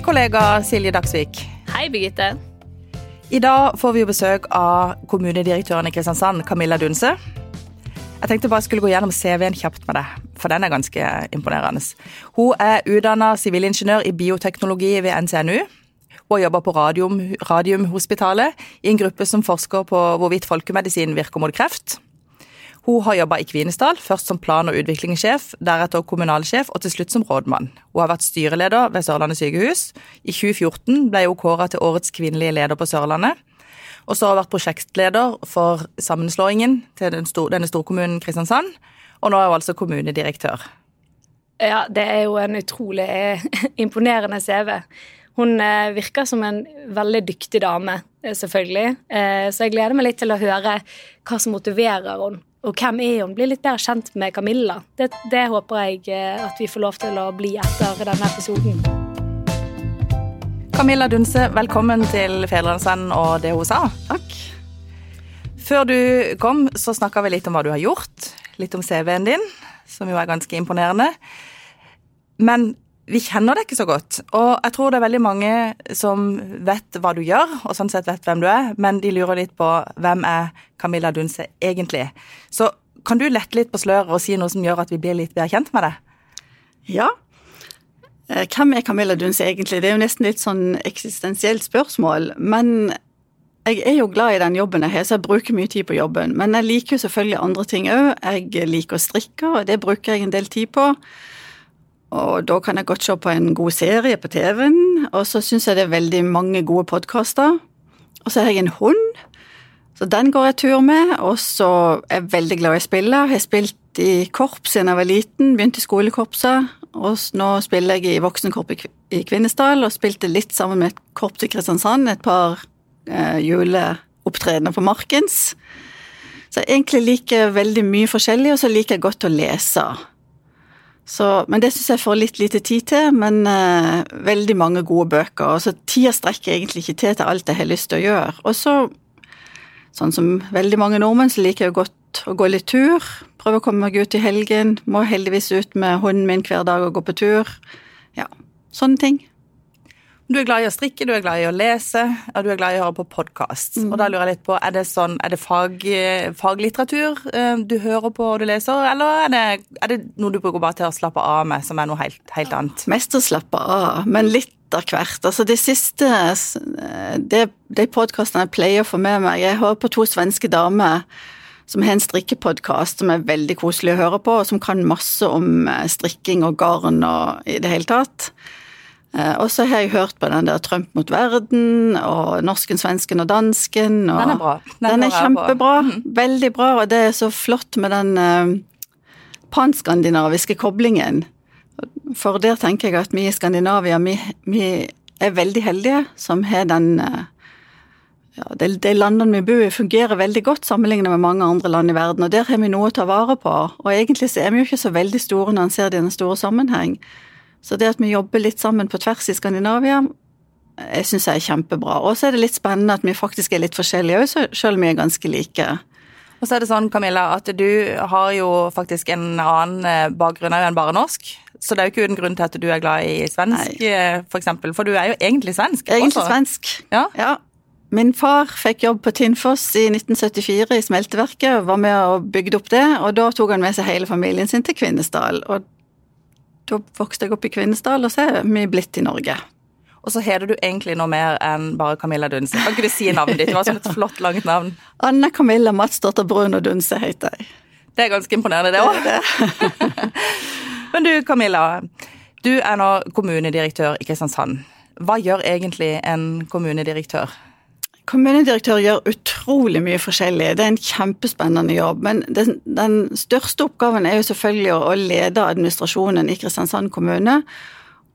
Hei, kollega Silje Dagsvik. Hei, Birgitte. I dag får vi jo besøk av kommunedirektøren i Kristiansand, Camilla Dunse. Jeg tenkte bare jeg skulle gå gjennom CV-en kjapt med deg, for den er ganske imponerende. Hun er utdanna sivilingeniør i bioteknologi ved NTNU. Hun har jobba på Radium, Radiumhospitalet i en gruppe som forsker på hvorvidt folkemedisin virker mot kreft. Hun har jobba i Kvinesdal, først som plan- og utviklingssjef, deretter kommunalsjef og til slutt som rådmann. Hun har vært styreleder ved Sørlandet sykehus. I 2014 ble hun kåra til årets kvinnelige leder på Sørlandet. Og så har hun vært prosjektleder for sammenslåingen til denne storkommunen Kristiansand. Og nå er hun altså kommunedirektør. Ja, det er jo en utrolig imponerende CV. Hun eh, virker som en veldig dyktig dame, eh, selvfølgelig. Eh, så jeg gleder meg litt til å høre hva som motiverer henne og hvem er hun? Bli litt bedre kjent med Camilla. Det, det, håper jeg eh, at vi får lov til å bli etter denne episoden. Camilla Dunse, velkommen til Fedrelandsvennen og det hun sa. Takk. Før du kom, så snakka vi litt om hva du har gjort. Litt om CV-en din, som jo er ganske imponerende. Men vi kjenner deg ikke så godt. Og jeg tror det er veldig mange som vet hva du gjør, og sånn sett vet hvem du er, men de lurer litt på hvem er Camilla Dunse egentlig. Så kan du lette litt på sløret og si noe som gjør at vi blir litt bedre kjent med deg? Ja. Eh, hvem er Camilla Dunse egentlig? Det er jo nesten litt sånn eksistensielt spørsmål. Men jeg er jo glad i den jobben jeg har, så jeg bruker mye tid på jobben. Men jeg liker jo selvfølgelig andre ting òg. Jeg liker å strikke, og det bruker jeg en del tid på. Og da kan jeg godt se på en god serie på TV-en. Og så syns jeg det er veldig mange gode podkaster. Og så har jeg en hund, så den går jeg tur med. Og så er jeg veldig glad i å spille. Jeg har spilt i korps siden jeg var liten, begynte i skolekorpset. Og nå spiller jeg i voksenkorps i Kvinesdal, og spilte litt sammen med et korps i Kristiansand. Et par eh, juleopptredener på Markens. Så jeg egentlig liker veldig mye forskjellig, og så liker jeg godt å lese. Så, men det syns jeg får litt lite tid til, men uh, veldig mange gode bøker. Og så tida strekker egentlig ikke til til alt jeg har lyst til å gjøre. Og så, sånn som veldig mange nordmenn, så liker jeg godt å gå litt tur. Prøve å komme meg ut i helgen. Må heldigvis ut med hunden min hver dag og gå på tur. Ja, sånne ting. Du er glad i å strikke, du er glad i å lese, og du er glad i å høre på podkast. Mm. Og da lurer jeg litt på, er det sånn, er det fag, faglitteratur eh, du hører på og du leser, eller er det, er det, noe du bruker bare til å slappe av med, som er noe helt, helt annet? Mest å slappe av, men litt av hvert. Altså det siste det, De podkastene jeg pleier å få med meg Jeg hører på to svenske damer som har en strikkepodkast som er veldig koselig å høre på, og som kan masse om eh, strikking og garn og i det hele tatt. Eh, og så har jeg hørt på den der Trump mot verden, og norsken, svensken og dansken. Og den er bra. Den, den er kjempebra. Mm. Veldig bra, og det er så flott med den uh, panskandinaviske koblingen. For der tenker jeg at vi i Skandinavia, vi, vi er veldig heldige som har den uh, ja, det, de, landene vi bor i, fungerer veldig godt sammenlignet med mange andre land i verden, og der har vi noe å ta vare på. Og egentlig så er vi jo ikke så veldig store når en ser det i den store sammenheng. Så det at vi jobber litt sammen på tvers i Skandinavia, jeg syns jeg er kjempebra. Og så er det litt spennende at vi faktisk er litt forskjellige òg, selv om vi er ganske like. Og så er det sånn, Camilla, at du har jo faktisk en annen eh, bakgrunn enn bare norsk. Så det er jo ikke uten grunn til at du er glad i svensk, Nei. Eh, for eksempel. For du er jo egentlig svensk. Egentlig også. svensk, ja. ja. Min far fikk jobb på Tinnfoss i 1974 i smelteverket, var med og bygde opp det. Og da tok han med seg hele familien sin til Kvinesdal. Og da vokste jeg opp i Kvinesdal, og så er vi blitt i Norge. Og så heter du egentlig noe mer enn bare Camilla Dunse. Kan ikke du si navnet ditt? Det var sånn et flott, langt navn. Anne Camilla Matsdotter Brun og Dunse heter jeg. Det er ganske imponerende, det òg. Men du Camilla, du er nå kommunedirektør i Kristiansand. Hva gjør egentlig en kommunedirektør? Kommunedirektør gjør utrolig mye forskjellig. Det er en kjempespennende jobb. Men den, den største oppgaven er jo selvfølgelig å, lede administrasjonen i Kristiansand kommune.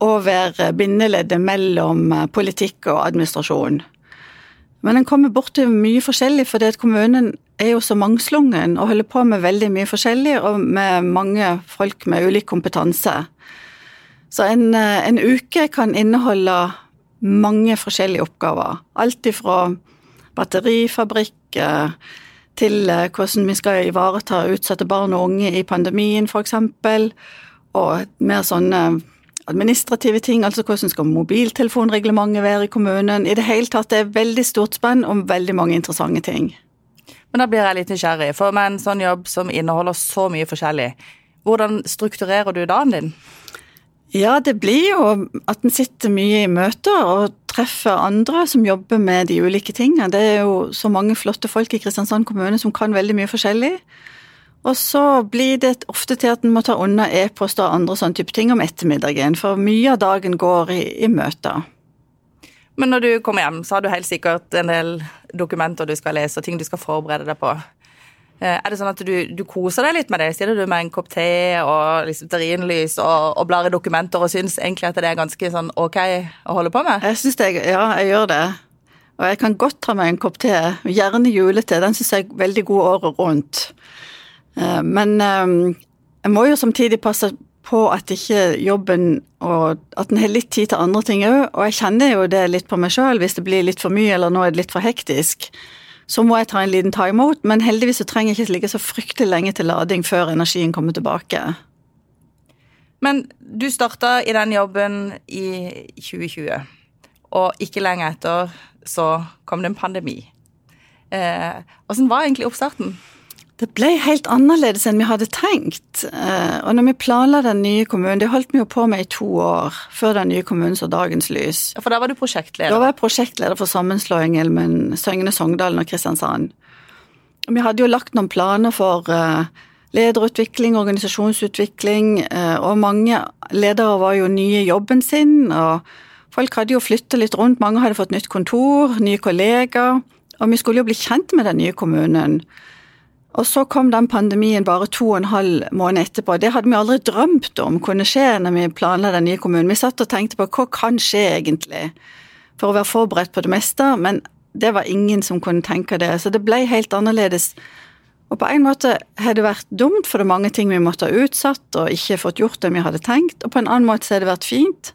Og være bindeleddet mellom eh, politikk og administrasjon. Men en kommer borti mye forskjellig, fordi at kommunen er jo så mangslungen og holder på med veldig mye forskjellig, og med mange folk med ulik kompetanse. Så en, eh, en uke kan inneholde mange forskjellige oppgaver. Alt ifra batterifabrikk til eh, hvordan vi skal ivareta utsatte barn og unge i pandemien, f.eks. Og mer sånne administrative ting, altså hvordan skal mobiltelefonreglementet være i kommunen. I det hele tatt det er veldig stort spenn om veldig mange interessante ting. Men da blir jeg litt nysgjerrig, for med en sånn jobb som inneholder så mye forskjellig, hvordan strukturerer du dagen din? Ja, det blir jo at en sitter mye i møter og treffer andre som jobber med de ulike tingene. Det er jo så mange flotte folk i Kristiansand kommune som kan veldig mye forskjellig. Og så blir det ofte til at en må ta unna e-post og andre sånne type ting om ettermiddagen, for mye av dagen går i, i møter. Men når du kommer hjem, så har du helt sikkert en del dokumenter du skal lese, og ting du skal forberede deg på. Eh, er det sånn at du, du koser deg litt med det? Sitter du med en kopp te og liksom stearinlys og, og blar i dokumenter og syns egentlig at det er ganske sånn ok å holde på med? Jeg synes det, Ja, jeg gjør det. Og jeg kan godt ta meg en kopp te, gjerne julete. Den syns jeg er veldig god året rundt. Eh, men eh, jeg må jo samtidig passe på at ikke jobben og at en har litt tid til andre ting òg. Og jeg kjenner jo det litt på meg sjøl hvis det blir litt for mye eller nå er det litt for hektisk. Så må jeg ta en liten timeout, men heldigvis så trenger jeg ikke ligge så fryktelig lenge til lading før energien kommer tilbake. Men du starta i den jobben i 2020, og ikke lenge etter så kom det en pandemi. Eh, var egentlig oppstarten? Det ble helt annerledes enn vi hadde tenkt. Eh, og når vi planla den nye kommunen, det holdt vi jo på med i to år før den nye kommunen så dagens lys. For da var du prosjektleder? Da var jeg prosjektleder for sammenslåingen med Søgne, Sogndalen og Kristiansand. Og vi hadde jo lagt noen planer for eh, lederutvikling, organisasjonsutvikling, eh, og mange ledere var jo nye i jobben sin. og Folk hadde jo flytta litt rundt, mange hadde fått nytt kontor, nye kollegaer. Og vi skulle jo bli kjent med den nye kommunen. Og så kom den pandemien bare to og en halv måned etterpå. Det hadde vi aldri drømt om kunne skje når vi planla den nye kommunen. Vi satt og tenkte på hva kan skje egentlig, for å være forberedt på det meste, men det var ingen som kunne tenke det. Så det ble helt annerledes. Og på en måte har det vært dumt, for det er mange ting vi måtte ha utsatt og ikke fått gjort det vi hadde tenkt, og på en annen måte så har det vært fint.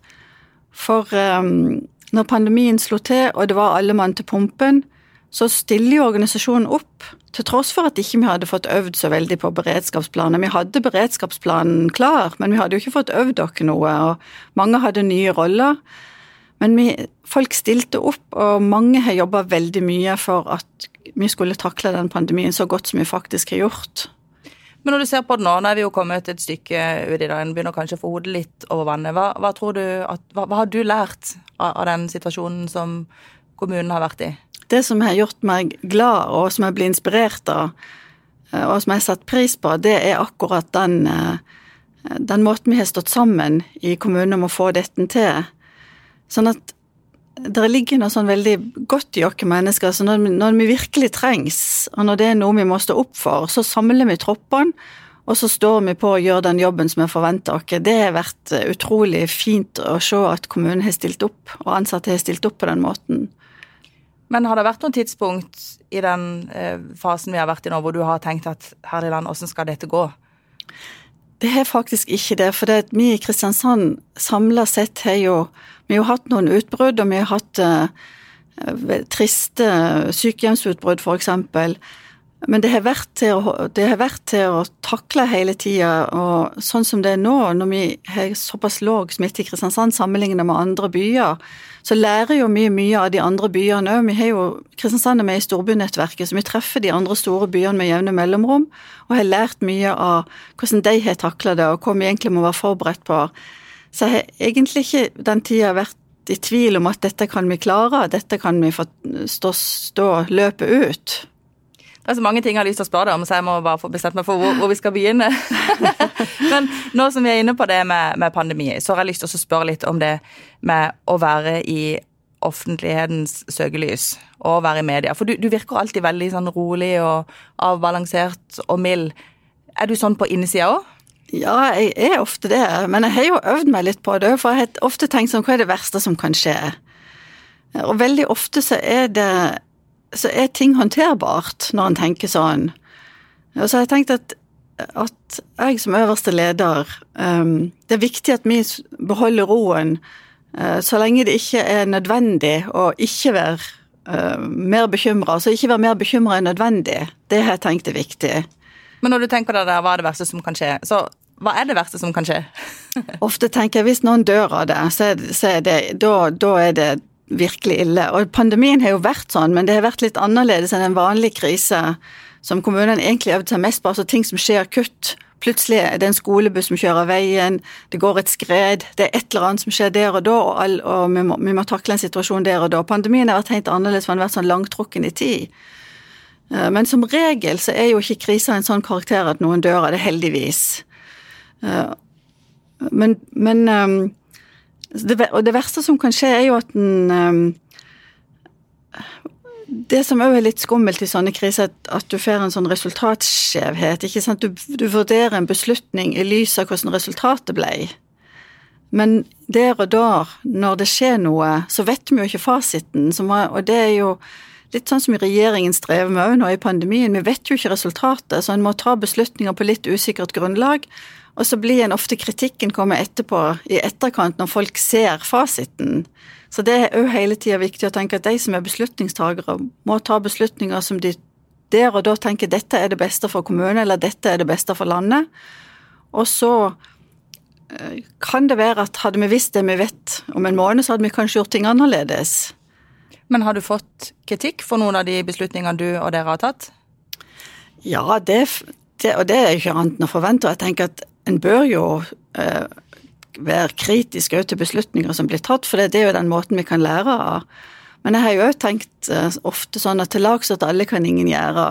For um, når pandemien slo til, og det var alle mann til pumpen, så stiller jo organisasjonen opp, til tross for at ikke vi hadde fått øvd så veldig på beredskapsplanen. Vi hadde beredskapsplanen klar, men vi hadde jo ikke fått øvd dere noe, og mange hadde nye roller. Men vi, folk stilte opp, og mange har jobba veldig mye for at vi skulle takle den pandemien så godt som vi faktisk har gjort. Men når du ser på det nå, nå er vi jo kommet et stykke ut i dag, en begynner kanskje å få hodet litt over vannet. Hva, hva at, hva, hva, har du lært av, av den situasjonen som kommunen har vært i? Det som har gjort meg glad, og som jeg blir inspirert av, eh, og som jeg har satt pris på, det er akkurat den, eh, den måten vi har stått sammen i kommunen om å få dette til. Sånn at det ligger noe sånn veldig godt i oss mennesker. Så når, når vi virkelig trengs, og når det er noe vi må stå opp for, så samler vi troppene. Og så står vi på å gjøre den jobben som vi forventer oss. Det har vært utrolig fint å se at kommunen har stilt opp, og ansatte har stilt opp på den måten. Men har det vært noen tidspunkt i den eh, fasen vi har vært i nå, hvor du har tenkt at herlig land, åssen skal dette gå? Det har faktisk ikke det. For det vi i Kristiansand samla sett har jo Vi har hatt noen utbrudd, og vi har hatt uh, triste sykehjemsutbrudd, f.eks. Men det har, å, det har, vært til å, takle hele tida, og sånn som det er nå, når vi har såpass låg smitte i Kristiansand sammenlignet med andre byer, så lærer jo mye mye av de andre byene òg. Vi har jo Kristiansand er med i storbynettverket, så vi treffer de andre store byene med jevne mellomrom, og har lært mye av hvordan de har takla det, og hva vi egentlig må være forberedt på. Så jeg har egentlig ikke den tida vært i tvil om at dette kan vi klare, dette kan vi få stå, stå løpet ut. Det er så mange ting jeg har lyst til å spørre deg om, så jeg må bare få bestemt meg for hvor, hvor vi skal begynne. Men nå som vi er inne på det med, med, pandemi, så har jeg lyst til å spørre litt om det med å være i offentlighetens søkelys og være i media. For du, du virker alltid veldig sånn rolig og avbalansert og mild. Er du sånn på innsida òg? Ja, jeg er ofte det. Men jeg har jo øvd meg litt på det. For jeg har ofte tenkt sånn, hva er det verste som kan skje? Og veldig ofte så er det så er ting håndterbart når en tenker sånn. Og så har jeg tenkt at, at jeg som øverste leder um, Det er viktig at vi beholder roen uh, så lenge det ikke er nødvendig å ikke være uh, mer bekymra. Altså ikke være mer bekymra enn nødvendig. Det har jeg tenkt er viktig. Men når du tenker det der, hva er det verste som kan skje, så hva er det verste som kan skje? Ofte tenker jeg hvis noen dør av det, så er det, så er det da, da er det virkelig ille. Og pandemien har jo vært sånn, men det har vært litt annerledes enn en vanlig krise som kommunene egentlig øvde seg mest på, altså ting som skjer kutt. Plutselig er det en skolebuss som kjører veien, det går et skred, det er et eller annet som skjer der og da, og, all, og vi, må, vi, må, takle en situasjon der og da. Pandemien har vært helt annerledes, for den har vært sånn langtrukken i tid. Eh, men som regel så er jo ikke krisa en sånn karakter at noen dør av det, heldigvis. Eh, men, men ehm, det, Og det verste som kan skje, er jo at en ehm, det som òg er litt skummelt i sånne kriser, at du får en sånn resultatskjevhet. ikke sant? Du, du vurderer en beslutning i lys av hvordan resultatet ble. Men der og da, når det skjer noe, så vet vi jo ikke fasiten. Var, og det er jo litt sånn som regjeringen strever med òg nå i pandemien. Vi vet jo ikke resultatet, så en må ta beslutninger på litt usikkert grunnlag. Og så blir en ofte kritikken kommer etterpå, i etterkant, når folk ser fasiten. Så det er òg hele tida viktig å tenke at de som er beslutningstagere, må ta beslutninger som de der og da tenker dette er det beste for kommunen, eller dette er det beste for landet. Og så eh, kan det være at hadde vi visst det vi vet om en måned, så hadde vi kanskje gjort ting annerledes. Men har du fått kritikk for noen av de beslutningene du og dere har tatt? Ja, det, det, og det er ikke annet enn å forvente. Jeg tenker at en bør jo eh, være kritisk til beslutninger som blir tatt, for det er jo den måten vi kan lære av. Men jeg har jo òg tenkt eh, ofte sånn at til lags at alle kan ingen gjøre.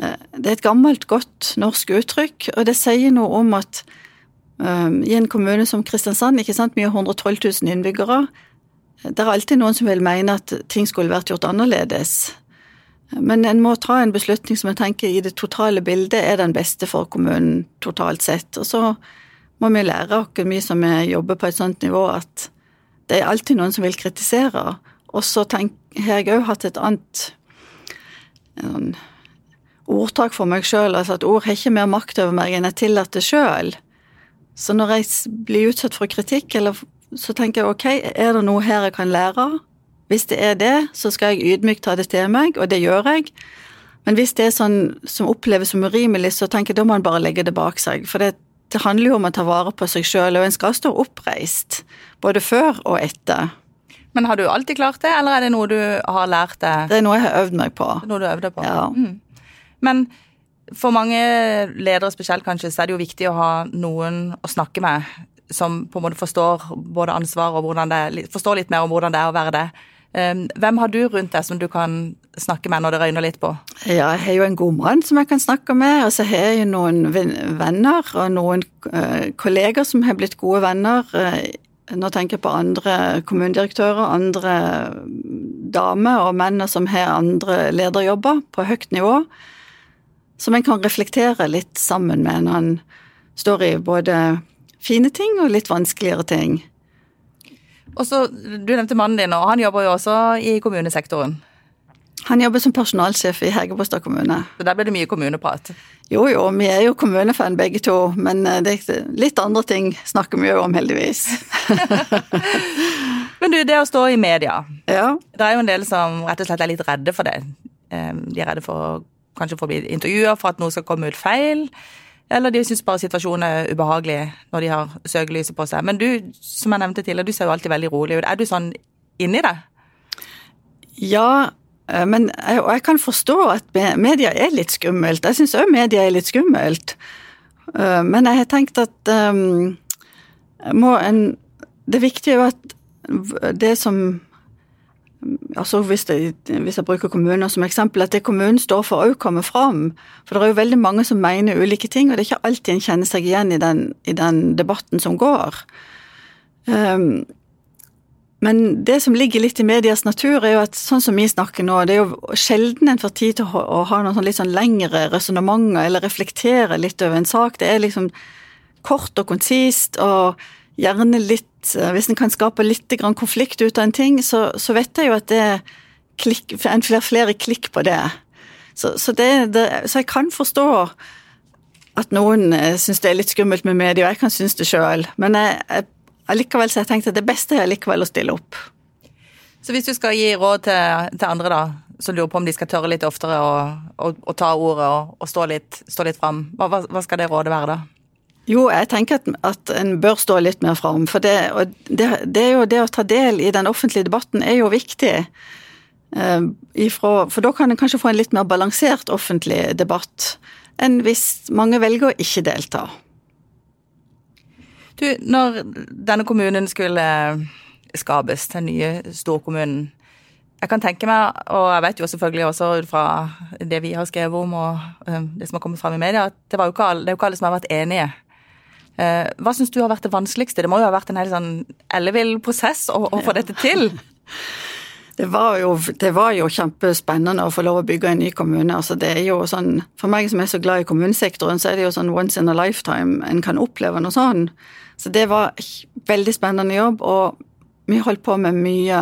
Eh, det er et gammelt, godt norsk uttrykk, og det sier noe om at um, i en kommune som Kristiansand, ikke sant, vi har 112 000 innbyggere, det er alltid noen som vil mene at ting skulle vært gjort annerledes. Men en må ta en beslutning som jeg tenker i det totale bildet er den beste for kommunen totalt sett. Og så må vi lære oss mye som vi jobber på et sånt nivå, at det er alltid noen som vil kritisere. Og så har jeg òg hatt et annet en, ordtak for meg sjøl, altså at ord har ikke mer makt over meg enn jeg tillater sjøl. Så når jeg blir utsatt for kritikk, eller, så tenker jeg ok, er det noe her jeg kan lære? Hvis det er det, så skal jeg ydmykt ta det til meg, og det gjør jeg. Men hvis det er sånn som oppleves som urimelig, så tenker jeg da må man bare legge det bak seg. For det, det handler jo om å ta vare på seg sjøl, og en skal stå oppreist. Både før og etter. Men har du alltid klart det, eller er det noe du har lært deg? Det er noe jeg har øvd meg på. Det er noe du øvde på? Ja. Mm. Men for mange ledere spesielt kanskje, så er det jo viktig å ha noen å snakke med som på en måte forstår både ansvar og hvordan det, forstår litt mer om hvordan det er å være det. Ehm, hvem har du rundt deg som du kan snakke med når det røyner litt på? Ja, jeg har jo en god mann som jeg kan snakke med, og så har jeg jo noen venner og noen uh, kolleger som har blitt gode venner. Uh, nå tenker jeg på andre kommunedirektører, andre damer og menn som har andre lederjobber på høyt nivå, som en kan reflektere litt sammen med når en står i både fine ting og litt vanskeligere ting. Og så, Du nevnte mannen din, og han jobber jo også i kommunesektoren. Han jobber som personalsjef i Hægebostad kommune. Så der blir det mye kommuneprat? Jo jo, vi er jo kommunefan begge to, men eh, det er litt andre ting snakker vi jo om, heldigvis. men du, det å stå i media. Ja. Det er jo en del som rett og slett er litt redde for det. Eh, de er redde for kanskje for å bli intervjua, for at noe skal komme ut feil. Eller de syns bare situasjonen er ubehagelig når de har søkelyset på seg. Men du, som jeg nevnte tidligere, du ser jo alltid veldig rolig ut. Er du sånn inni det? Ja, eh, men jeg, og jeg kan forstå at media er litt skummelt. Jeg syns òg media er litt skummelt. Eh, men jeg har tenkt at um, må en Det viktige er at det som altså hvis, det, hvis, jeg bruker kommuner som eksempel, at det kommunen står for òg kommer fram. For det er jo veldig mange som mener ulike ting, og det er ikke alltid en kjenner seg igjen i den, i den debatten som går. Um, men det som ligger litt i medias natur, er jo at sånn som vi snakker nå, det er jo sjelden en får tid til å, å ha noen sånn litt sånn lengre resonnementer eller reflektere litt over en sak. Det er liksom kort og konsist og gjerne litt eh, Hvis en kan skape litt konflikt ut av en ting, så, så vet jeg jo at det klikk, en flere, flere klikk på det. Så, så, det, det, så jeg kan forstå at noen eh, syns det er litt skummelt med media, og jeg kan synes det sjøl. Men jeg, jeg, allikevel så jeg tenkte at det beste er allikevel å stille opp. Så hvis du skal gi råd til, til andre da, som lurer på om de skal tørre litt oftere å ta ordet og, og stå litt, litt fram, hva, hva, skal det rådet være da? Jo, jeg tenker at, at en bør stå litt mer fram. For det, det, det, det å ta del i den offentlige debatten er jo viktig. Eh, ifra, for da kan en kanskje få en litt mer balansert offentlig debatt enn hvis mange velger å ikke delta. Du, når denne kommunen skulle skapes, den nye storkommunen Jeg kan tenke meg, og jeg vet jo selvfølgelig også ut fra det vi har skrevet om og uh, det som har kommet fram i media, at det, jo ikke alle, det er jo ikke alle som har vært enige. Uh, hva syns du har vært det vanskeligste? Det må jo ha vært en helt sånn ellevill prosess å, å få ja. dette til? Det var, jo, det var, jo, kjempespennende å få lov å bygge en ny kommune. Altså det er jo sånn, For meg som er så glad i kommunesektoren, så er det jo sånn once in a lifetime en kan oppleve noe sånn. Så det var veldig spennende jobb, og vi holdt på med mye,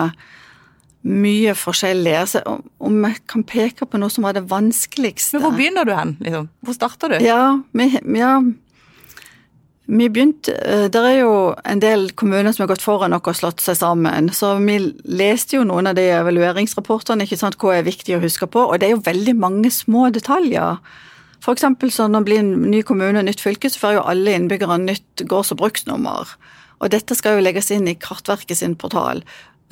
mye forskjellig. Altså, om jeg kan peke på noe som var det vanskeligste Men Hvor begynner du hen? Liksom? Hvor starter du? Ja, vi, ja, vi begynte, eh, Det er jo en del kommuner som har gått foran oss og slått seg sammen. Så vi leste jo noen av de evalueringsrapportene, ikke sant, hva er viktig å huske på. Og det er jo veldig mange små detaljer. For eksempel så når det blir en ny kommune og nytt fylke, så får jo alle innbyggere nytt gårds- og bruksnummer. Og dette skal jo legges inn i Kartverket sin portal.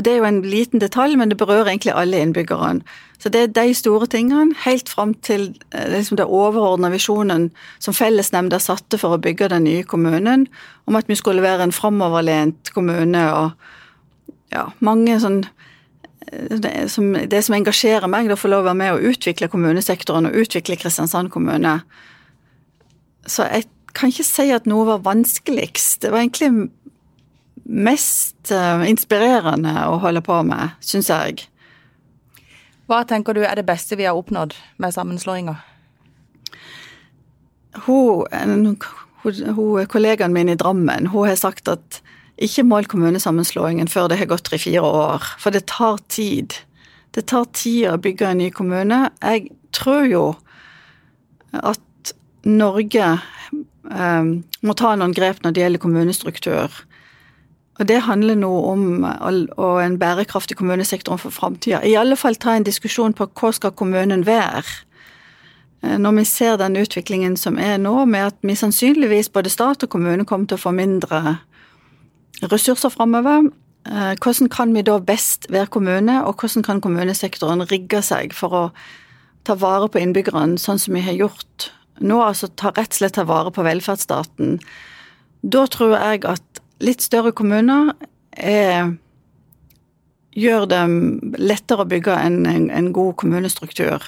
Det er jo en liten detalj, men det berører egentlig alle innbyggerne. Så det er de store tingene, helt fram til eh, liksom det overordna visjonen som fellesnemnda satte for å bygge den nye kommunen, om at vi skulle være en framoverlent kommune og ja, mange sånn eh, det som, det som engasjerer meg, å få lov å være med å utvikle kommunesektoren og utvikle Kristiansand kommune. Så jeg kan ikke si at noe var vanskeligst. Det var egentlig mest uh, inspirerende å holde på med, syns jeg. Hva tenker du er det beste vi har oppnådd med sammenslåinga? Hun, hun, kollegaen min i Drammen hun har sagt at ikke mål kommunesammenslåingen før det har gått tre-fire år, for det tar tid. Det tar tid å bygge en ny kommune. Jeg tror jo at Norge eh, må ta noen grep når det gjelder kommunestruktur. Og Det handler nå om å en bærekraftig kommunesektor for framtida. I alle fall ta en diskusjon på hva skal kommunen være. Eh, når vi ser den utviklingen som er nå, med at vi sannsynligvis både stat og kommune kommer til å få mindre ressurser framover, eh, hvordan kan vi da best være kommune, og hvordan kan kommunesektoren rigge seg for å ta vare på innbyggerne, sånn som vi har gjort nå, altså ta, rett og slett ta vare på velferdsstaten. Da tror jeg at litt større kommuner er, gjør det lettere å bygge en, en, en, god kommunestruktur.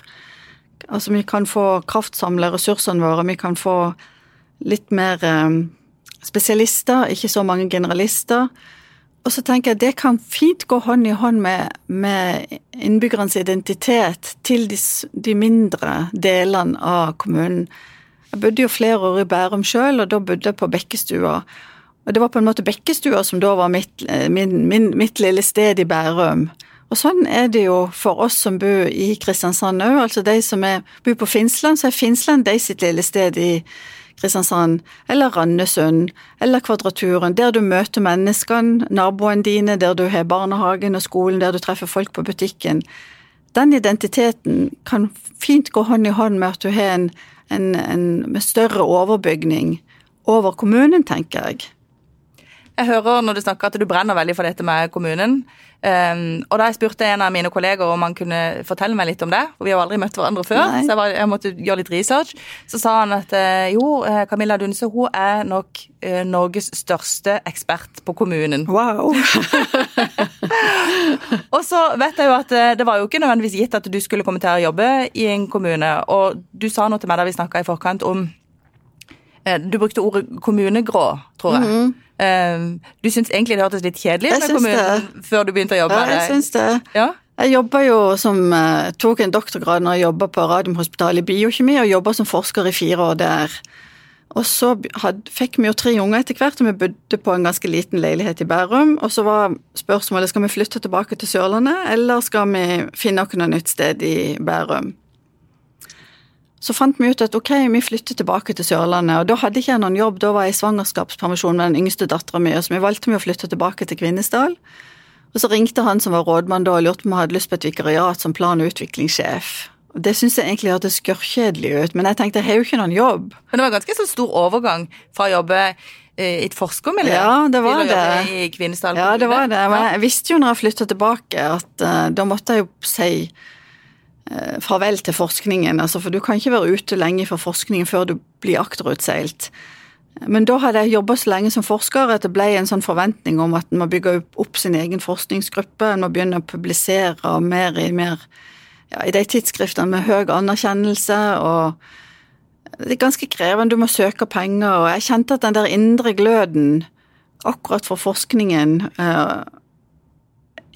Altså vi kan få kraftsamle ressursene våre, vi kan få litt mer eh, spesialister, ikke så mange generalister. Og så tenker jeg det kan fint gå hånd i hånd med, med innbyggernes identitet til de, de, mindre delene av kommunen. Jeg bodde jo flere år i Bærum sjøl, og da bodde jeg på Bekkestua. Og det var på en måte Bekkestua som da var mitt, eh, min, min, mitt lille sted i Bærum. Og sånn er det jo for oss som bor i Kristiansand òg. Altså de som er, bor på Finnsland, så er Finnsland de sitt lille sted i Kristiansand. Eller Randesund. Eller Kvadraturen. Der du møter menneskene, naboene dine, der du har barnehagen og skolen, der du treffer folk på butikken. Den identiteten kan fint gå hånd i hånd med at du har en, en, en større overbygning over kommunen, tenker jeg. Jeg hører når du snakker at du brenner veldig for dette med kommunen. Um, og da jeg spurte en av mine kolleger om han kunne fortelle meg litt om det, for vi har aldri møtt hverandre før, Nei. så jeg, var, jeg, måtte gjøre litt research, så sa han at uh, jo, eh, Camilla Dunse hun er nok uh, Norges største ekspert på kommunen. Wow! og så vet jeg jo at det var jo ikke nødvendigvis gitt at du skulle komme til å jobbe i en kommune, og du sa noe til meg da vi snakka i forkant om Du brukte ordet kommunegrå, tror jeg. Mm -hmm. Ehm, du syns egentlig det hørtes litt kjedelig ut før du begynte å jobbe? Ja, jeg syns det. Ja? Jeg jobba jo som, eh, tok en doktorgrad når jeg jobba på Radiumhospitalet i biokjemi, og jobba som forsker i fire år der. Og så had, fikk vi jo tre unger etter hvert, og vi bodde på en ganske liten leilighet i Bærum. Og så var spørsmålet skal vi flytte tilbake til Sørlandet, eller skal vi finne oss noe nytt sted i Bærum. Så fant vi ut at ok, vi flytter tilbake til Sørlandet, og da hadde ikke jeg noen jobb, da var jeg i svangerskapspermisjon med den yngste dattera mi, så vi valgte vi å flytte tilbake til Kvinesdal. Og så ringte han som var rådmann da og lurte på om jeg hadde lyst på et vikariat som plan- og utviklingssjef. Det syns jeg egentlig hørtes skørrkjedelig ut, men jeg tenkte jeg har jo ikke noen jobb. Men det var ganske så stor overgang fra å jobbe eh, i et forskermiljø Ja, det var til å jobbe det. i Kvinesdal Ja, det var det. Men jeg visste jo når jeg flytta tilbake, at uh, da måtte jeg jo si farvel til forskningen. Altså, for du kan ikke være ute lenge fra forskningen før du blir akterutseilt. Men da hadde jeg jobba så lenge som forsker at det ble en sånn forventning om at en må bygge opp sin egen forskningsgruppe, en må begynne å publisere mer i mer ja, i de tidsskriftene med høy anerkjennelse. og Det er ganske krevende, du må søke penger, og jeg kjente at den der indre gløden akkurat for forskningen eh,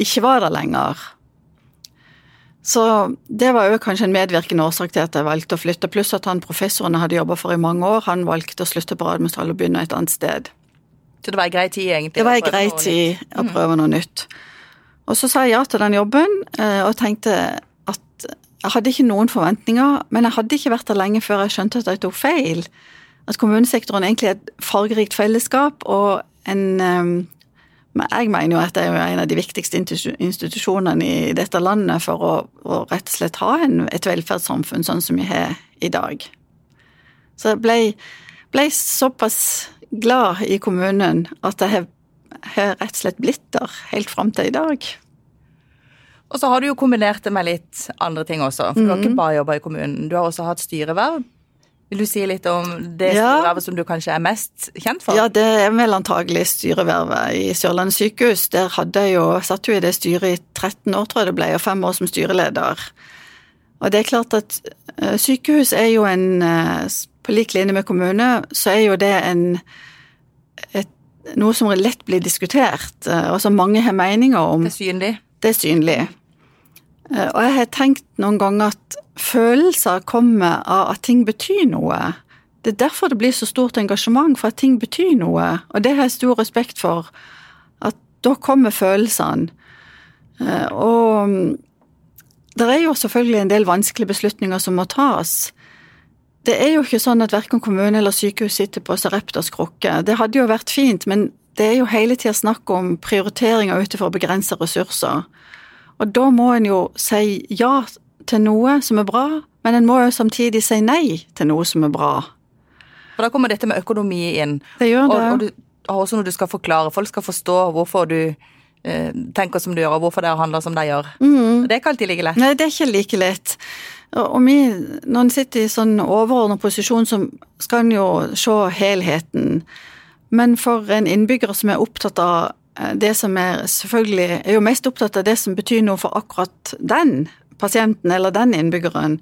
ikke var der lenger. Så det var jo kanskje en medvirkende årsak til at jeg valgte å flytte, pluss at han professoren jeg hadde jobba for i mange år, han valgte å slutte på Radiumhospitalet og begynne et annet sted. Så det var ei grei tid, egentlig? Det var ei grei tid å prøve noe nytt. Og så sa jeg ja til den jobben, eh, og tenkte at jeg hadde ikke noen forventninger, men jeg hadde ikke vært der lenge før jeg skjønte at jeg tok feil. At kommunesektoren egentlig er et fargerikt fellesskap og en eh, men jeg mener jo at det er en av de viktigste institusjonene i dette landet for å, å rett og slett ha en, et velferdssamfunn sånn som vi har i dag. Så jeg ble, ble såpass glad i kommunen at jeg har, har rett og slett blitt der helt fram til i dag. Og så har du jo kombinert det med litt andre ting også. For du har Mhm. ikke bare jobba i kommunen, du har også hatt styreverv. Vil du si litt om det Ja. styrevervet som du kanskje er mest kjent for? Ja, det er vel antagelig styrevervet i Sørlandet sykehus. Der hadde jeg jo, satt jo i det styret i 13 år, tror jeg det ble, og fem år som styreleder. Og det er klart at eh, sykehus er jo en eh, På lik linje med kommune, så er jo det en et, noe som lett blir diskutert, eh, og som mange har meninger om. Det er synlig. Det er synlig. Eh, Og jeg har tenkt noen ganger at følelser kommer av at ting betyr noe. Det er derfor det blir så stort engasjement, for at ting betyr noe. Og det har jeg stor respekt for. At da kommer følelsene. Eh, Og mm, det er jo selvfølgelig en del vanskelige beslutninger som må tas. Det er jo ikke sånn at verken kommune eller sykehus sitter på Sareptas krukke. Det hadde jo vært fint, men det er jo hele tida snakk om prioriteringer ut ifra begrensa ressurser. Og da må en jo si ja til noe som er bra, men en må jo samtidig si nei til noe som er bra. For da kommer dette med økonomi inn. Det gjør det. og du har også noe du skal forklare. Folk skal forstå hvorfor du eh, tenker som du gjør, og hvorfor dere handler som de gjør. Mm. Det er ikke alltid like lett. Nei, det er ikke like lett. Og og vi, når en sitter i sånn overordnet posisjon, så skal en jo se helheten. Men for en innbygger som er opptatt av det som er selvfølgelig er jo mest opptatt av det som betyr noe for akkurat den pasienten eller den innbyggeren.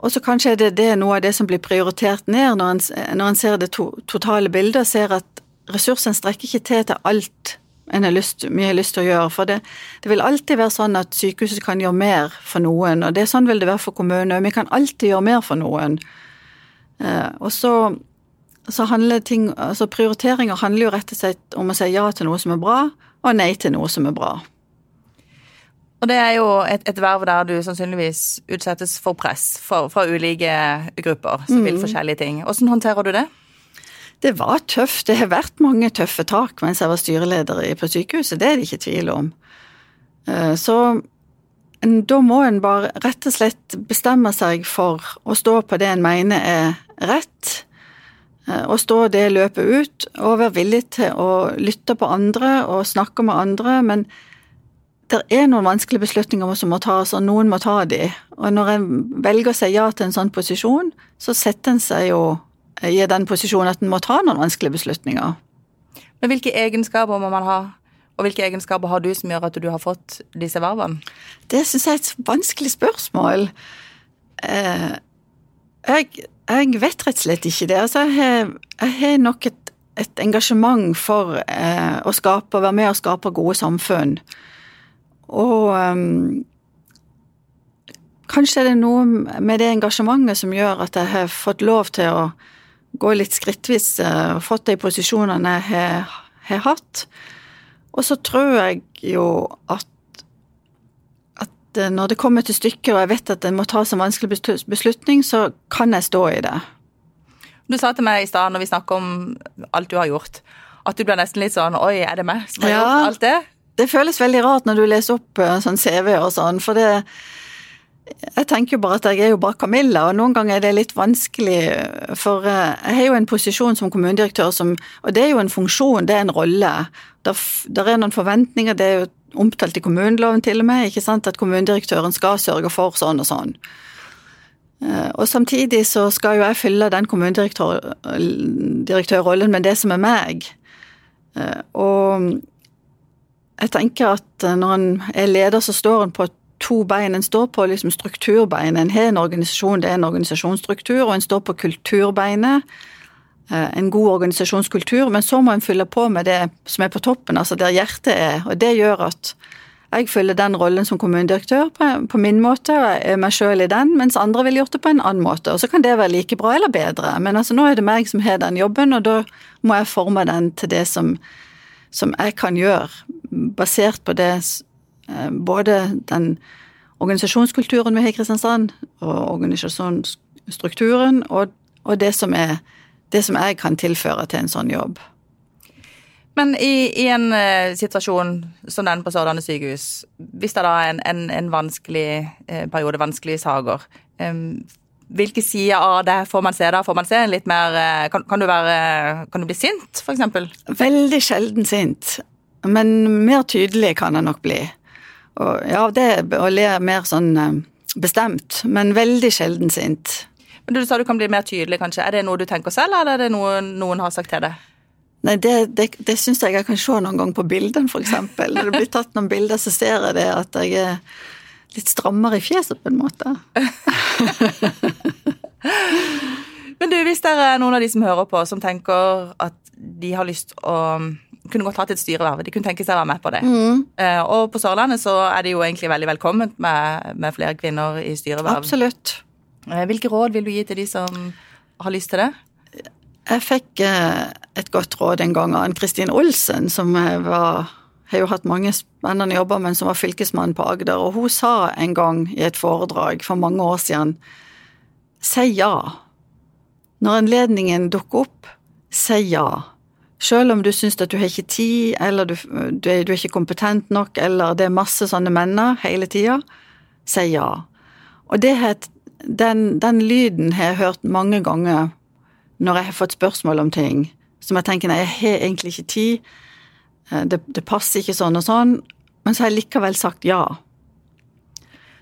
Og så kanskje er det, det noe av det som blir prioritert ned når en, når en ser det to, totale bildet, ser at ressursene strekker ikke til til alt en har lyst, mye lyst til å gjøre. For det, det vil alltid være sånn at sykehuset kan gjøre mer for noen, og det er sånn vil det være for kommunene. Vi kan alltid gjøre mer for noen. Eh, og så, så handler ting, altså prioriteringer handler jo rett og slett om å si ja til noe som er bra, og nei til noe som er bra. Og det er jo et, et verv der du sannsynligvis utsettes for press fra, fra ulike grupper som Mm. vil forskjellige ting. Hvordan håndterer du det? Det var tøft. Det har vært mange tøffe tak mens jeg var styreleder på sykehuset, det er det ikke tvil om. Eh, Så da må en bare rett og slett bestemme seg for å stå på det en mener er rett, og stå det løpet ut, og være villig til å lytte på andre og snakke med andre, men det er noen vanskelige beslutninger som må tas, og noen må ta de. Og når en velger å si ja til en sånn posisjon, så setter en seg jo i den posisjonen at en må ta noen vanskelige beslutninger. Men hvilke egenskaper må man ha? Og hvilke egenskaper har du som gjør at du har fått disse vervene? Det syns jeg er et vanskelig spørsmål. Eh, jeg, jeg vet rett og slett ikke det. Altså, jeg har, nok et, et engasjement for eh, å skape, være med og skape gode samfunn. Og um, kanskje er det noe med det engasjementet som gjør at jeg har fått lov til å gå litt skrittvis eh, og fått de posisjonene jeg har hatt. Og så tror jeg jo at at eh, når det kommer til stykket, og jeg vet at det må ta en vanskelig beslutning, så kan jeg stå i det. Du sa til meg i stad når vi snakker om alt du har gjort, at du ble nesten litt sånn Oi, er det meg som har Ja. gjort alt det? Det føles veldig rart når du leser opp eh, sånn CV og sånn, for det jeg tenker jo bare at jeg er jo bare Camilla, og noen ganger er det litt vanskelig. For eh, jeg har jo en posisjon som kommunedirektør som Og det er jo en funksjon, det er en rolle. Der, der er noen forventninger, det er jo omtalt i kommuneloven til og med, ikke sant, at kommunedirektøren skal sørge for sånn og sånn. Eh, og samtidig så skal jo jeg fylle den kommunedirektørrollen med det som er meg. Eh, og jeg tenker at når en er leder, så står en på to bein. En står på liksom strukturbein. En har en organisasjon, det er en organisasjonsstruktur, og en står på kulturbeinet. Eh, en god organisasjonskultur, men så må en fylle på med det som er på toppen, altså der hjertet er. Og det gjør at jeg fyller den rollen som kommunedirektør på, på min måte, og jeg er meg sjøl i den, mens andre ville gjort det på en annen måte. Og så kan det være like bra eller bedre, men altså nå er det meg som har den jobben, og da må jeg forme den til det som, som jeg kan gjøre, basert på det Eh, både den organisasjonskulturen vi har i Kristiansand, og organisasjonsstrukturen, og, og det, som er, det som jeg kan tilføre til en sånn jobb. Men i, i en uh, situasjon som den på Sørlandet sykehus, hvis det da er en, en, en vanskelig uh, periode, vanskelige saker, um, hvilke sider av det får man se da? Får man se litt mer uh, kan, kan, du være, kan du bli sint, f.eks.? Veldig sjelden sint. Men mer tydelig kan jeg nok bli. Og, ja, det le mer sånn bestemt, men veldig sjelden sint. Men Du sa du kan bli mer tydelig, kanskje. Er det noe du tenker selv, eller er det noe noen har sagt til deg? Nei, det, det, det syns jeg jeg kan se noen gang på bildene, f.eks. Når det blir tatt noen bilder, så ser jeg det at jeg er litt strammere i fjeset, på en måte. Men du, hvis det er noen av de som hører på, som tenker at de har lyst å kunne godt hatt et styreverv. De kunne tenke seg å være med på det. Mm. Uh, og på Sørlandet så er det jo egentlig veldig velkomment med, med flere kvinner i styreverv. Absolutt. Uh, hvilke råd vil du gi til de som har lyst til det? Jeg fikk uh, et godt råd en gang av Ann-Kristin Olsen, som var har jo hatt mange spennende jobber, men som var fylkesmann på Agder. Og hun sa en gang i et foredrag for mange år siden si ja. Når anledningen dukker opp, si ja. Selv om du syns at du har ikke tid, eller du, du, er, du, er, ikke kompetent nok, eller det er masse sånne menner hele tida, si ja. Og det, den, den, lyden har jeg hørt mange ganger når jeg har fått spørsmål om ting som jeg tenker nei, jeg har egentlig ikke tid, eh, det, det passer ikke sånn og sånn, men så har jeg likevel sagt ja.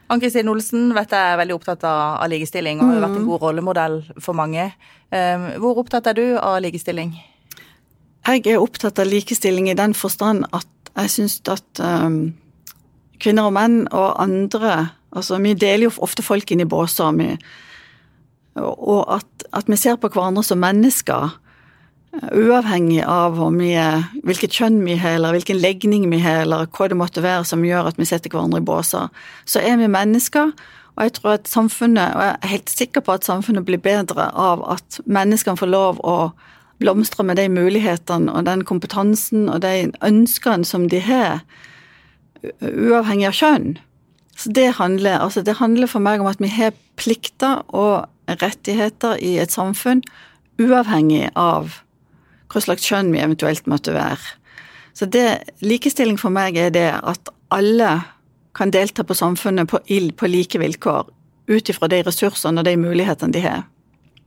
Ann-Kristin Olsen vet jeg er veldig opptatt av, likestilling og har vært en mm. god rollemodell for mange. Um, hvor opptatt er du av likestilling? Jeg er opptatt av likestilling i den forstand at jeg syns at um, kvinner og menn og andre Altså, vi deler jo ofte folk inn i båser, og at, at, vi ser på hverandre som mennesker. Uavhengig av vi hvilket kjønn vi har, eller hvilken legning vi har, eller hva det måtte være som gjør at vi setter hverandre i båser, så er vi mennesker. Og jeg tror at samfunnet, og jeg er helt sikker på at samfunnet blir bedre av at menneskene får lov å blomstre med de mulighetene og den kompetansen og de ønskene som de har, uavhengig av kjønn. Så det handler, altså det handler for meg om at vi har plikter og rettigheter i et samfunn, uavhengig av hva slags kjønn vi eventuelt måtte være. Så det, likestilling for meg er det at alle kan delta på samfunnet på, på like vilkår, ut ifra de ressursene og de mulighetene de har.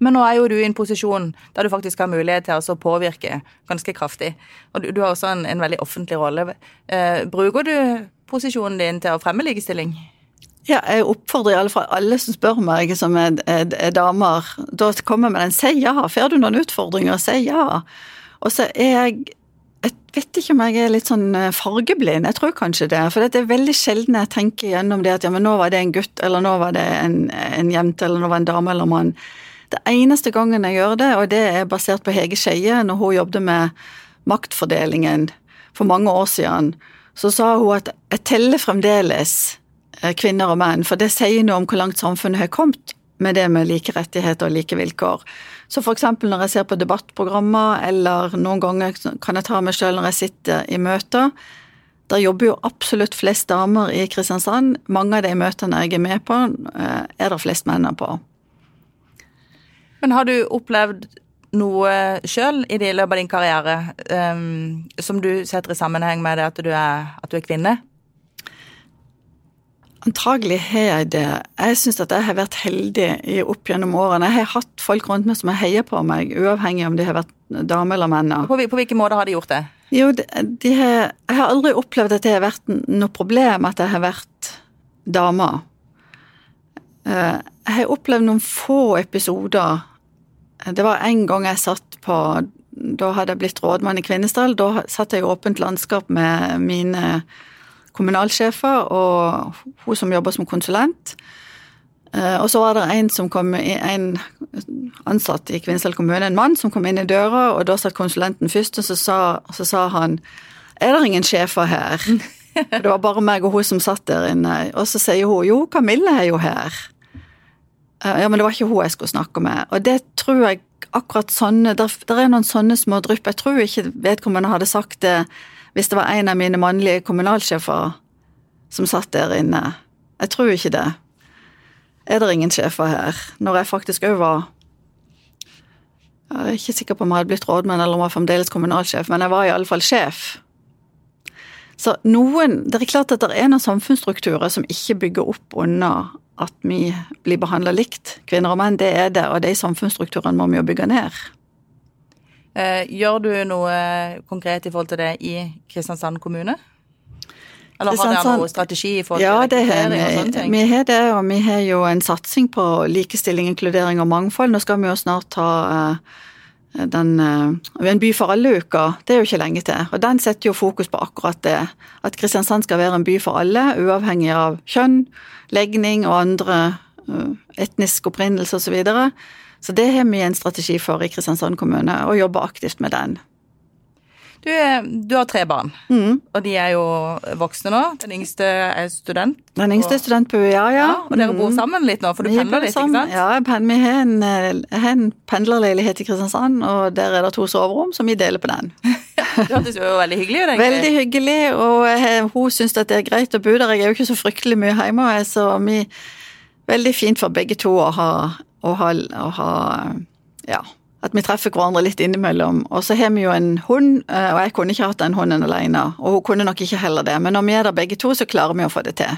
Men nå er jo du i en posisjon der du faktisk har mulighet til å påvirke ganske kraftig. Og du, du har også en, en, veldig offentlig rolle. Eh, bruker du posisjonen din til å fremme likestilling? Ja, jeg oppfordrer i alle fall alle som spør meg, som er, er, er damer, da kommer med den 'si ja'. Får du noen utfordringer, si ja. Og så er jeg jeg vet ikke om jeg er litt sånn eh, fargeblind, jeg tror kanskje det. For det er veldig sjelden jeg tenker gjennom det at ja, men nå var det en gutt, eller nå var det en, en jente, eller nå var det en dame eller mann. Det eneste gangen jeg gjør det, og det er basert på Hege Skeie, når hun jobbet med maktfordelingen for mange år siden, så sa hun at jeg teller fremdeles eh, kvinner og menn, for det sier noe om hvor langt samfunnet har kommet med det med like rettigheter og like vilkår. Så eksempel når jeg ser på debattprogrammer, eller noen ganger kan jeg ta meg sjøl når jeg sitter i møter, der jobber jo absolutt flest damer i Kristiansand. Mange av de møtene jeg er med på, eh, er det flest menn på. Men har du opplevd noe sjøl i løpet av din karriere um, som du setter i sammenheng med det at du er, at du er kvinne? Antagelig har jeg det. Jeg syns at jeg har vært heldig i opp gjennom årene. Jeg har hatt folk rundt meg som har heiet på meg, uavhengig om de har vært dame eller menn. På, på hvilken måte har de gjort det? Jo, de, de har, jeg har aldri opplevd at det har vært noe problem at jeg har vært dame. Eh, jeg har opplevd noen få episoder. Det var en gang jeg satt på Da hadde jeg blitt rådmann i Kvinesdal. Da satt jeg i åpent landskap med mine kommunalsjefer og hun som jobber som konsulent. Eh, og så var det en som kom, en ansatt i Kvinesdal kommune, en mann, som kom inn i døra, og da satt konsulenten først, og så sa, så sa han Er det ingen sjefer her? det var bare meg og hun som satt der inne. Og så sier hun jo, Kamille er jo her. Eh, ja, men det var ikke hun jeg skulle snakke med. Og det tror jeg akkurat sånne Der, der er noen sånne små drypp. Jeg tror ikke vedkommende hadde sagt det hvis det var en av mine mannlige kommunalsjefer som satt der inne. Jeg tror ikke det. Er det ingen sjefer her? Når jeg faktisk òg var Jeg er ikke sikker på om jeg hadde blitt rådmann eller om jeg var fremdeles kommunalsjef, men jeg var i alle fall sjef. Så noen Det er klart at det er noen samfunnsstrukturer som ikke bygger opp under at vi blir behandla likt, kvinner og menn. Det er det, og de samfunnsstrukturene må vi jo bygge ned. Eh, gjør du noe konkret i forhold til det i Kristiansand kommune? Eller har dere noe strategi i forhold ja, til rekruttering og sånne ting? Vi har det, og vi har jo en satsing på likestilling, inkludering og mangfold. Nå skal vi jo snart ta uh, den uh, En by for alle-uka. Det er jo ikke lenge til. Og den setter jo fokus på akkurat det. At Kristiansand skal være en by for alle, uavhengig av kjønn, legning og andre uh, etnisk opprinnelse osv. Så, videre. Så det har vi en strategi for i Kristiansand kommune, og jobber aktivt med den. Du, du har tre barn, mm. og de er jo voksne nå. Den yngste er student. Den yngste er student på UiA, ja. ja. Og dere bor mm. sammen litt nå, for du pendler litt, ikke sant? Ja, vi har en, en pendlerleilighet i Kristiansand, og der er det to soverom, så vi deler på den. det hørtes jo veldig hyggelig ut, egentlig. Veldig hyggelig, og hun syns det er greit å bo der. Jeg er jo ikke så fryktelig mye hjemme, så vi Veldig fint for begge to å ha å ha, å ha Ja. At vi treffer hverandre litt innimellom. Og så har vi jo en hund, eh, og jeg kunne ikke hatt den hunden alene. Og hun kunne nok ikke heller det, men når vi er der begge to, så klarer vi å få det til.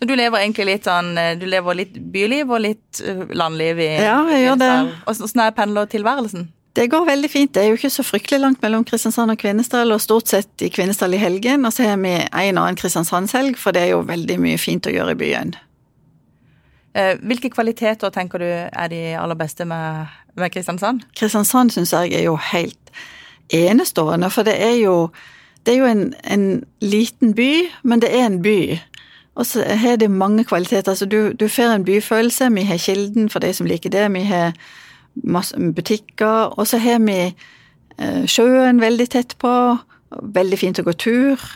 Så du lever egentlig litt sånn eh, Du lever litt byliv og litt eh, landliv i Ja, jeg gjør det. Åssen er pendlertilværelsen? Det går veldig fint. Det er jo ikke så fryktelig langt mellom Kristiansand og Kvinesdal, og stort sett i Kvinesdal i helgen. Og så har vi en annen Kristiansandshelg, for det er jo veldig mye fint å gjøre i byen. Eh, hvilke kvaliteter tenker du er de aller beste med, med Kristiansand? Kristiansand syns jeg er jo helt enestående, for det er jo, det er jo en, en, liten by, men det er en by. Og så har det mange kvaliteter. Altså du, du får en byfølelse. Vi har Kilden for de som liker det. Vi har masse butikker. Og så har vi eh, sjøen veldig tett på. Veldig fint å gå tur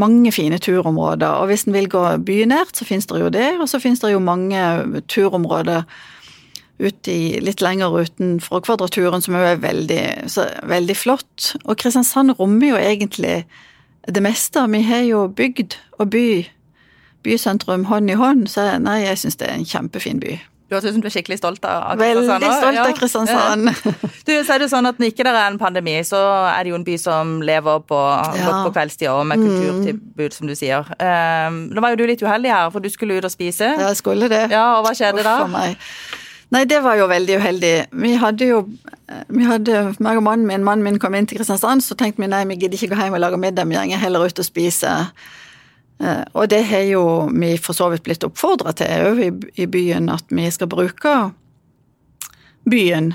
mange fine turområder. Og hvis en vil gå bynært, så finnes det jo det. Og så finnes det jo mange turområder ut litt lenger utenfor Kvadraturen som er veldig, så, veldig flott. Og Kristiansand rommer jo egentlig det meste. Vi har jo bygd og by, bysentrum hånd i hånd, så nei, jeg syns det er en kjempefin by. Høres ut som du er skikkelig stolt av Kristiansand? Veldig stolt av Kristiansand. Ja. Du, så er det sånn at Når ikke det er en pandemi, så er det jo en by som lever på, ja. godt på kveldstid og med mm. som du sier. Um, nå var jo du litt uheldig her, for du skulle ut og spise. Ja, jeg skulle det. Ja, Og hva skjedde da? Nei, det var jo veldig uheldig. Vi hadde jo vi hadde, meg og mannen min, mannen min kom inn til Kristiansand, så tenkte vi nei, vi gidder ikke gå hjem og lage middag, vi går heller ut og spiser. Eh, og det har jo vi for så vidt blitt oppfordra til òg i, byen, at vi skal bruke byen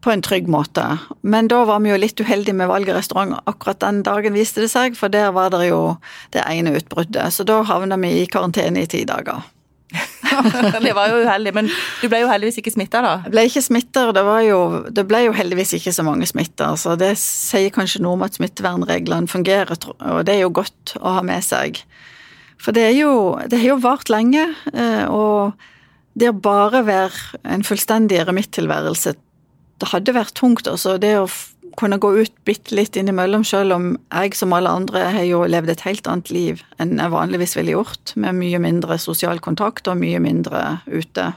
på en trygg måte. Men da var vi jo litt uheldige med valget restaurant akkurat den dagen, viste det seg, for der var det jo det ene utbruddet. Så da havna vi i karantene i ti dager. det var jo uheldig, men du ble jo heldigvis ikke smitta, da? Jeg ble ikke smitta, og det, jo, det ble jo heldigvis ikke så mange smitta. Så det sier kanskje noe om at smittevernreglene fungerer, og det er jo godt å ha med seg. For det er jo Det har jo vart lenge, eh, og det å bare være en fullstendig eremittilværelse det hadde vært tungt. Altså det å kunne gå ut bitte litt innimellom, selv om jeg som alle andre har jo levd et helt annet liv enn jeg vanligvis ville gjort, med mye mindre sosial kontakt og mye mindre ute.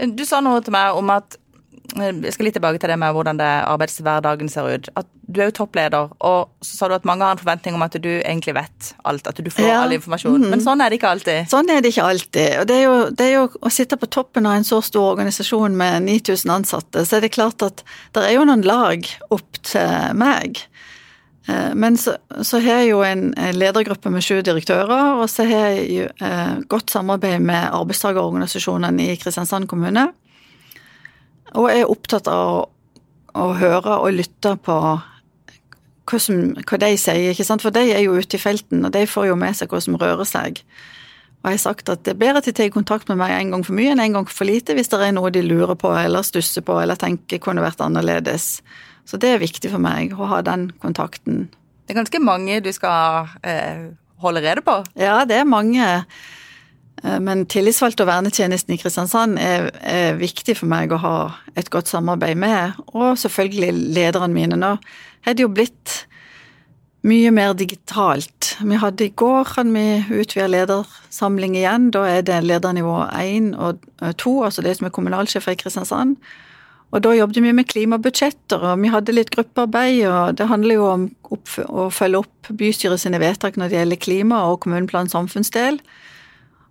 Du sa noe til meg om at jeg skal litt tilbake til det med hvordan det arbeidshverdagen ser ut. At du er jo toppleder, og så sa du at mange har en forventning om at du egentlig vet alt. At du får ja. all informasjon. Mm. Men sånn er det ikke alltid. Sånn er det ikke alltid. Og det er, jo, det er jo å sitte på toppen av en så stor organisasjon med 9000 ansatte, så er det klart at det er jo noen lag opp til meg. Eh, men så, så har jeg jo en ledergruppe med sju direktører, og så har jeg jo eh, godt samarbeid med arbeidstakerorganisasjonene i Kristiansand kommune. Og jeg er opptatt av å, å høre og lytte på hva, som, hva, de sier, ikke sant? for de er jo ute i felten, og de får jo med seg hva som rører seg. Og jeg har sagt at det er bedre at de tar kontakt med meg en gang for mye enn en gang for lite hvis det er noe de lurer på eller stusser på eller tenker kunne vært annerledes. Så det er viktig for meg å ha den kontakten. Det er ganske mange du skal eh, holde rede på? Ja, det er mange. Eh, men tillitsvalgt og vernetjenesten i Kristiansand er, er, viktig for meg å ha et godt samarbeid med, og selvfølgelig lederne mine. Nå er det jo blitt mye mer digitalt. Vi hadde I går hadde vi utvida ledersamling igjen. Da er det ledernivå 1 og 2, altså det som er kommunalsjefer i Kristiansand. Og da jobbet vi med klimabudsjetter, og vi hadde litt gruppearbeid, og det handler jo om å følge opp bystyret sine vedtak når det gjelder klima og kommuneplan samfunnsdel.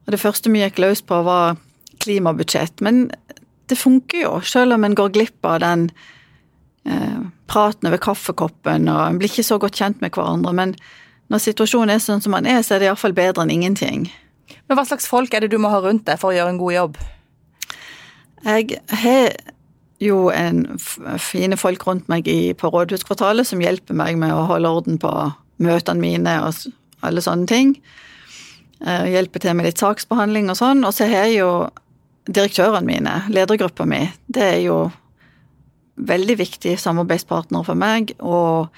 Og det første vi gikk løs på, var klimabudsjett. Men det funker jo, selv om en går glipp av den eh, praten over kaffekoppen, og en blir ikke så godt kjent med hverandre. Men når situasjonen er sånn som den er, så er det iallfall bedre enn ingenting. Men hva slags folk er det du må ha rundt deg for å gjøre en god jobb? Jeg har jo en fine folk rundt meg i, på rådhuskvartalet som hjelper meg med å holde orden på møtene mine og alle sånne ting. Eh, hjelper til med litt saksbehandling og sånn. Og så har jo direktørene mine, ledergruppa mi. Det er jo veldig viktig samarbeidspartner for meg, og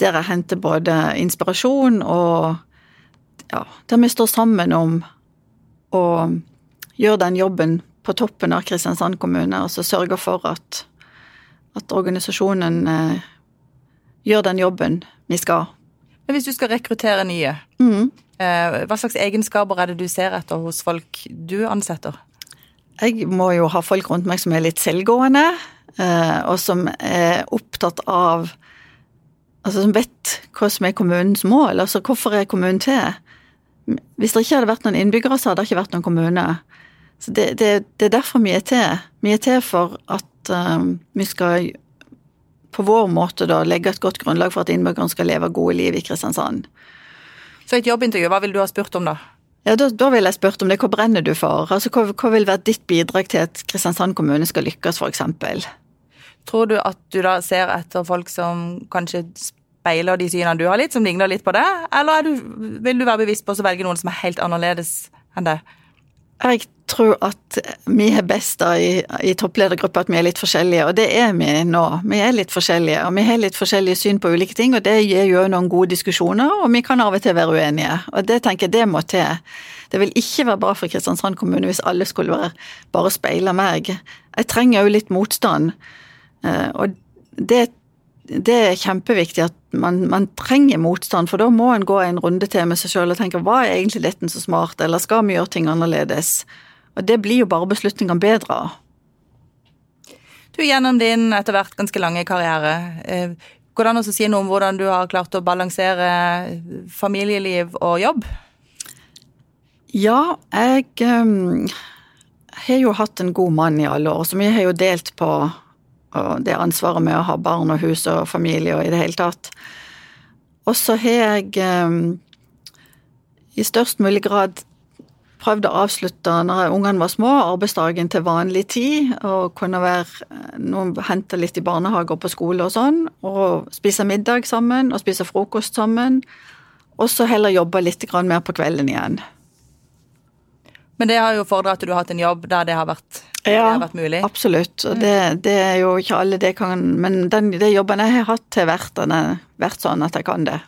der jeg henter både inspirasjon og ja, der vi står sammen om å gjøre den jobben på toppen av Kristiansand kommune, og så sørge for at, at organisasjonen eh, gjør den jobben vi skal. Men hvis du skal rekruttere nye, mm. Eh, hva slags egenskaper er det du ser etter hos folk du ansetter? Jeg må jo ha folk rundt meg som er litt selvgående, eh, og som er opptatt av Altså som vet hva som er kommunens mål. Altså hvorfor er kommunen til? Hvis det ikke hadde vært noen innbyggere, så hadde det ikke vært noen kommune. Så det, det, det er derfor vi er til. Vi er til for at um, vi skal på vår måte da legge et godt grunnlag for at innbyggerne skal leve gode liv i Kristiansand. Så et jobbintervju, hva vil du ha spurt om da? Ja, Da, da vil jeg spurt om det. Hva brenner du for? Altså, hva, hva vil være ditt bidrag til at Kristiansand kommune skal lykkes, f.eks.? Tror du at du da ser etter folk som kanskje speiler de synene du har litt, som ligner litt på det? Eller du, vil du være bevisst på å velge noen som er helt annerledes enn det? Jeg tror at vi er best da i, i toppledergruppa at vi er litt forskjellige, og det er vi nå. Vi er litt forskjellige, og vi har litt forskjellige syn på ulike ting, og det gir jo noen gode diskusjoner, og vi kan av og til være uenige. Og det tenker jeg det må til. Det vil ikke være bra for Kristiansand kommune hvis alle skulle være bare speile meg. Jeg trenger jo litt motstand, eh, og det det er kjempeviktig at man, man, trenger motstand, for da må en gå en runde til med seg sjøl og tenke hva er egentlig dette så smart, eller skal vi gjøre ting annerledes? Og det blir jo bare beslutningene bedre av. Du, Gjennom din etter hvert ganske lange karriere, eh, går det an å si noe om hvordan du har klart å balansere familieliv og jobb? Ja, jeg um, har jo hatt en god mann i alle år, så vi har jo delt på det ansvaret med å ha barn og hus og familie og i det hele tatt. Og så har jeg eh, i størst mulig grad prøvd å avslutte når ungene var små, arbeidsdagen til vanlig tid. Og kunne være noen hente litt i barnehage og på skole og sånn. Og spise middag sammen og spise frokost sammen. Og så heller jobbe litt mer på kvelden igjen. Men det har jo fordra at du har hatt en jobb der det har vært, ja, det har vært mulig? absolutt. Og det, det, er jo ikke alle det kan Men den, det jobben jeg har hatt, har vært, vært sånn at jeg kan det.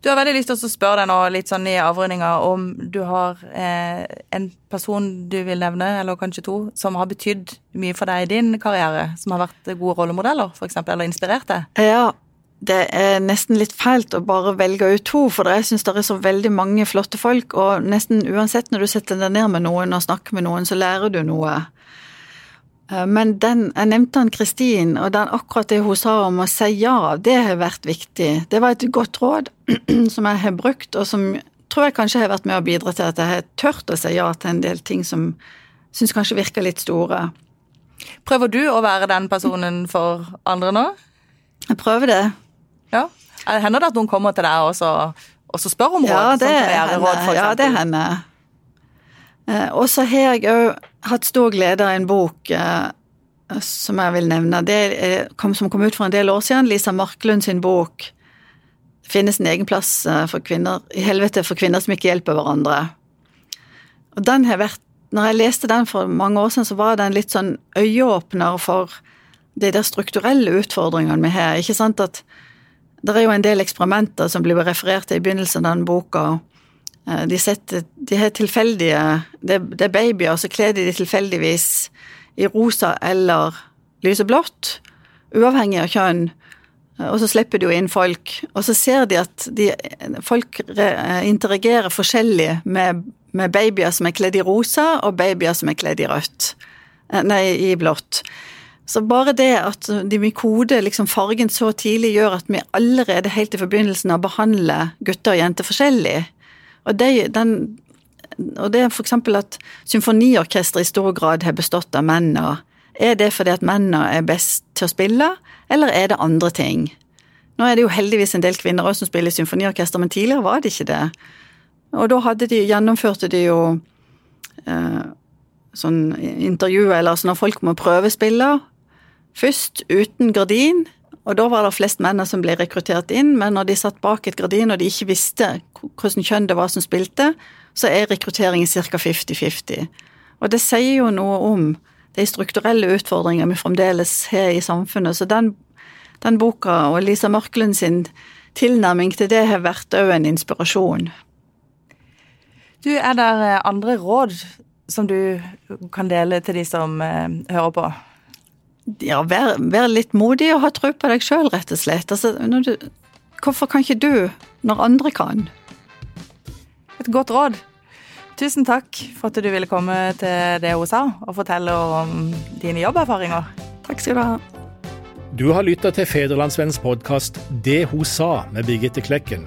Du har veldig lyst til å spørre deg nå litt sånn i avrundinga om du har eh, en person du vil nevne, eller kanskje to, som har betydd mye for deg i din karriere, som har vært gode rollemodeller, f.eks., eller inspirert deg? Ja, det er nesten litt fælt å bare velge ut to, for jeg syns det er så veldig mange flotte folk, og nesten uansett når du setter deg ned med noen og snakker med noen, så lærer du noe. Eh, men den, jeg nevnte han Kristin, og den, akkurat det hun sa om å si ja, det har vært viktig. Det var et godt råd som jeg har brukt, og som tror jeg kanskje har vært med å bidra til at jeg har tørt å si ja til en del ting som syns kanskje virker litt store. Prøver du å være den personen for andre nå? Jeg prøver det. Ja. Hender det at noen kommer til deg og så, og så spør om råd? Ja, det hender. Ja, det hender. Eh, og så har jeg òg hatt stor glede av en bok eh, som jeg vil nevne. Det kom, som kom ut for en del år siden. Lisa Marklund sin bok. Finnes en egen plass eh, for kvinner, i helvete for kvinner som ikke hjelper hverandre. Og den har vært når jeg leste den for mange år siden, så var den litt sånn øyeåpner for de der strukturelle utfordringene vi har. Ikke sant at Det er jo en del eksperimenter som blir referert til i begynnelsen av den boka. Eh, de, setter, de har tilfeldige det, det, er babyer, så kler de de tilfeldigvis i rosa eller lyseblått, uavhengig av kjønn. Eh, og så slipper de jo inn folk, og så ser de at de, folk interagerer forskjellig med med babyer som er kledd i rosa, og babyer som er kledd i rødt. Eh, nei, i blått. Så bare det at de med kode liksom fargen så tidlig, gjør at vi allerede helt i forbindelsen av behandler gutter og jenter forskjellig. Og det, den, og det er eksempel at symfoniorkesteret i stor grad har bestått av mennene. Er det fordi at mennene er best til å spille, eller er det andre ting? Nå er det jo heldigvis en del kvinner også som spiller symfoniorkester, men tidligere var det ikke det. Og da de, gjennomførte de jo eh, sånn intervju, eller sånn når folk må prøvespille først uten gardin. Og da var det flest menn som ble rekruttert inn, men når de satt bak et gardin og de ikke visste hvordan kjønn det var som spilte, så er rekrutteringen ca. 50-50. Og det sier jo noe om de strukturelle utfordringene vi fremdeles har i samfunnet. Så den, den boka og Lisa Mørklund sin tilnærming til det har vært òg en inspirasjon. Du, Er det andre råd som du kan dele til de som eh, hører på? Ja, vær, vær, litt modig og ha tro på deg sjøl, rett og slett. Altså, du, hvorfor kan ikke du når andre kan? Et godt råd. Tusen takk for at du ville komme til det hun sa, og fortelle om dine jobberfaringer. Takk skal du ha. Du har lytta til Federlandsvennens podkast 'Det hun sa' med Birgitte Klekken.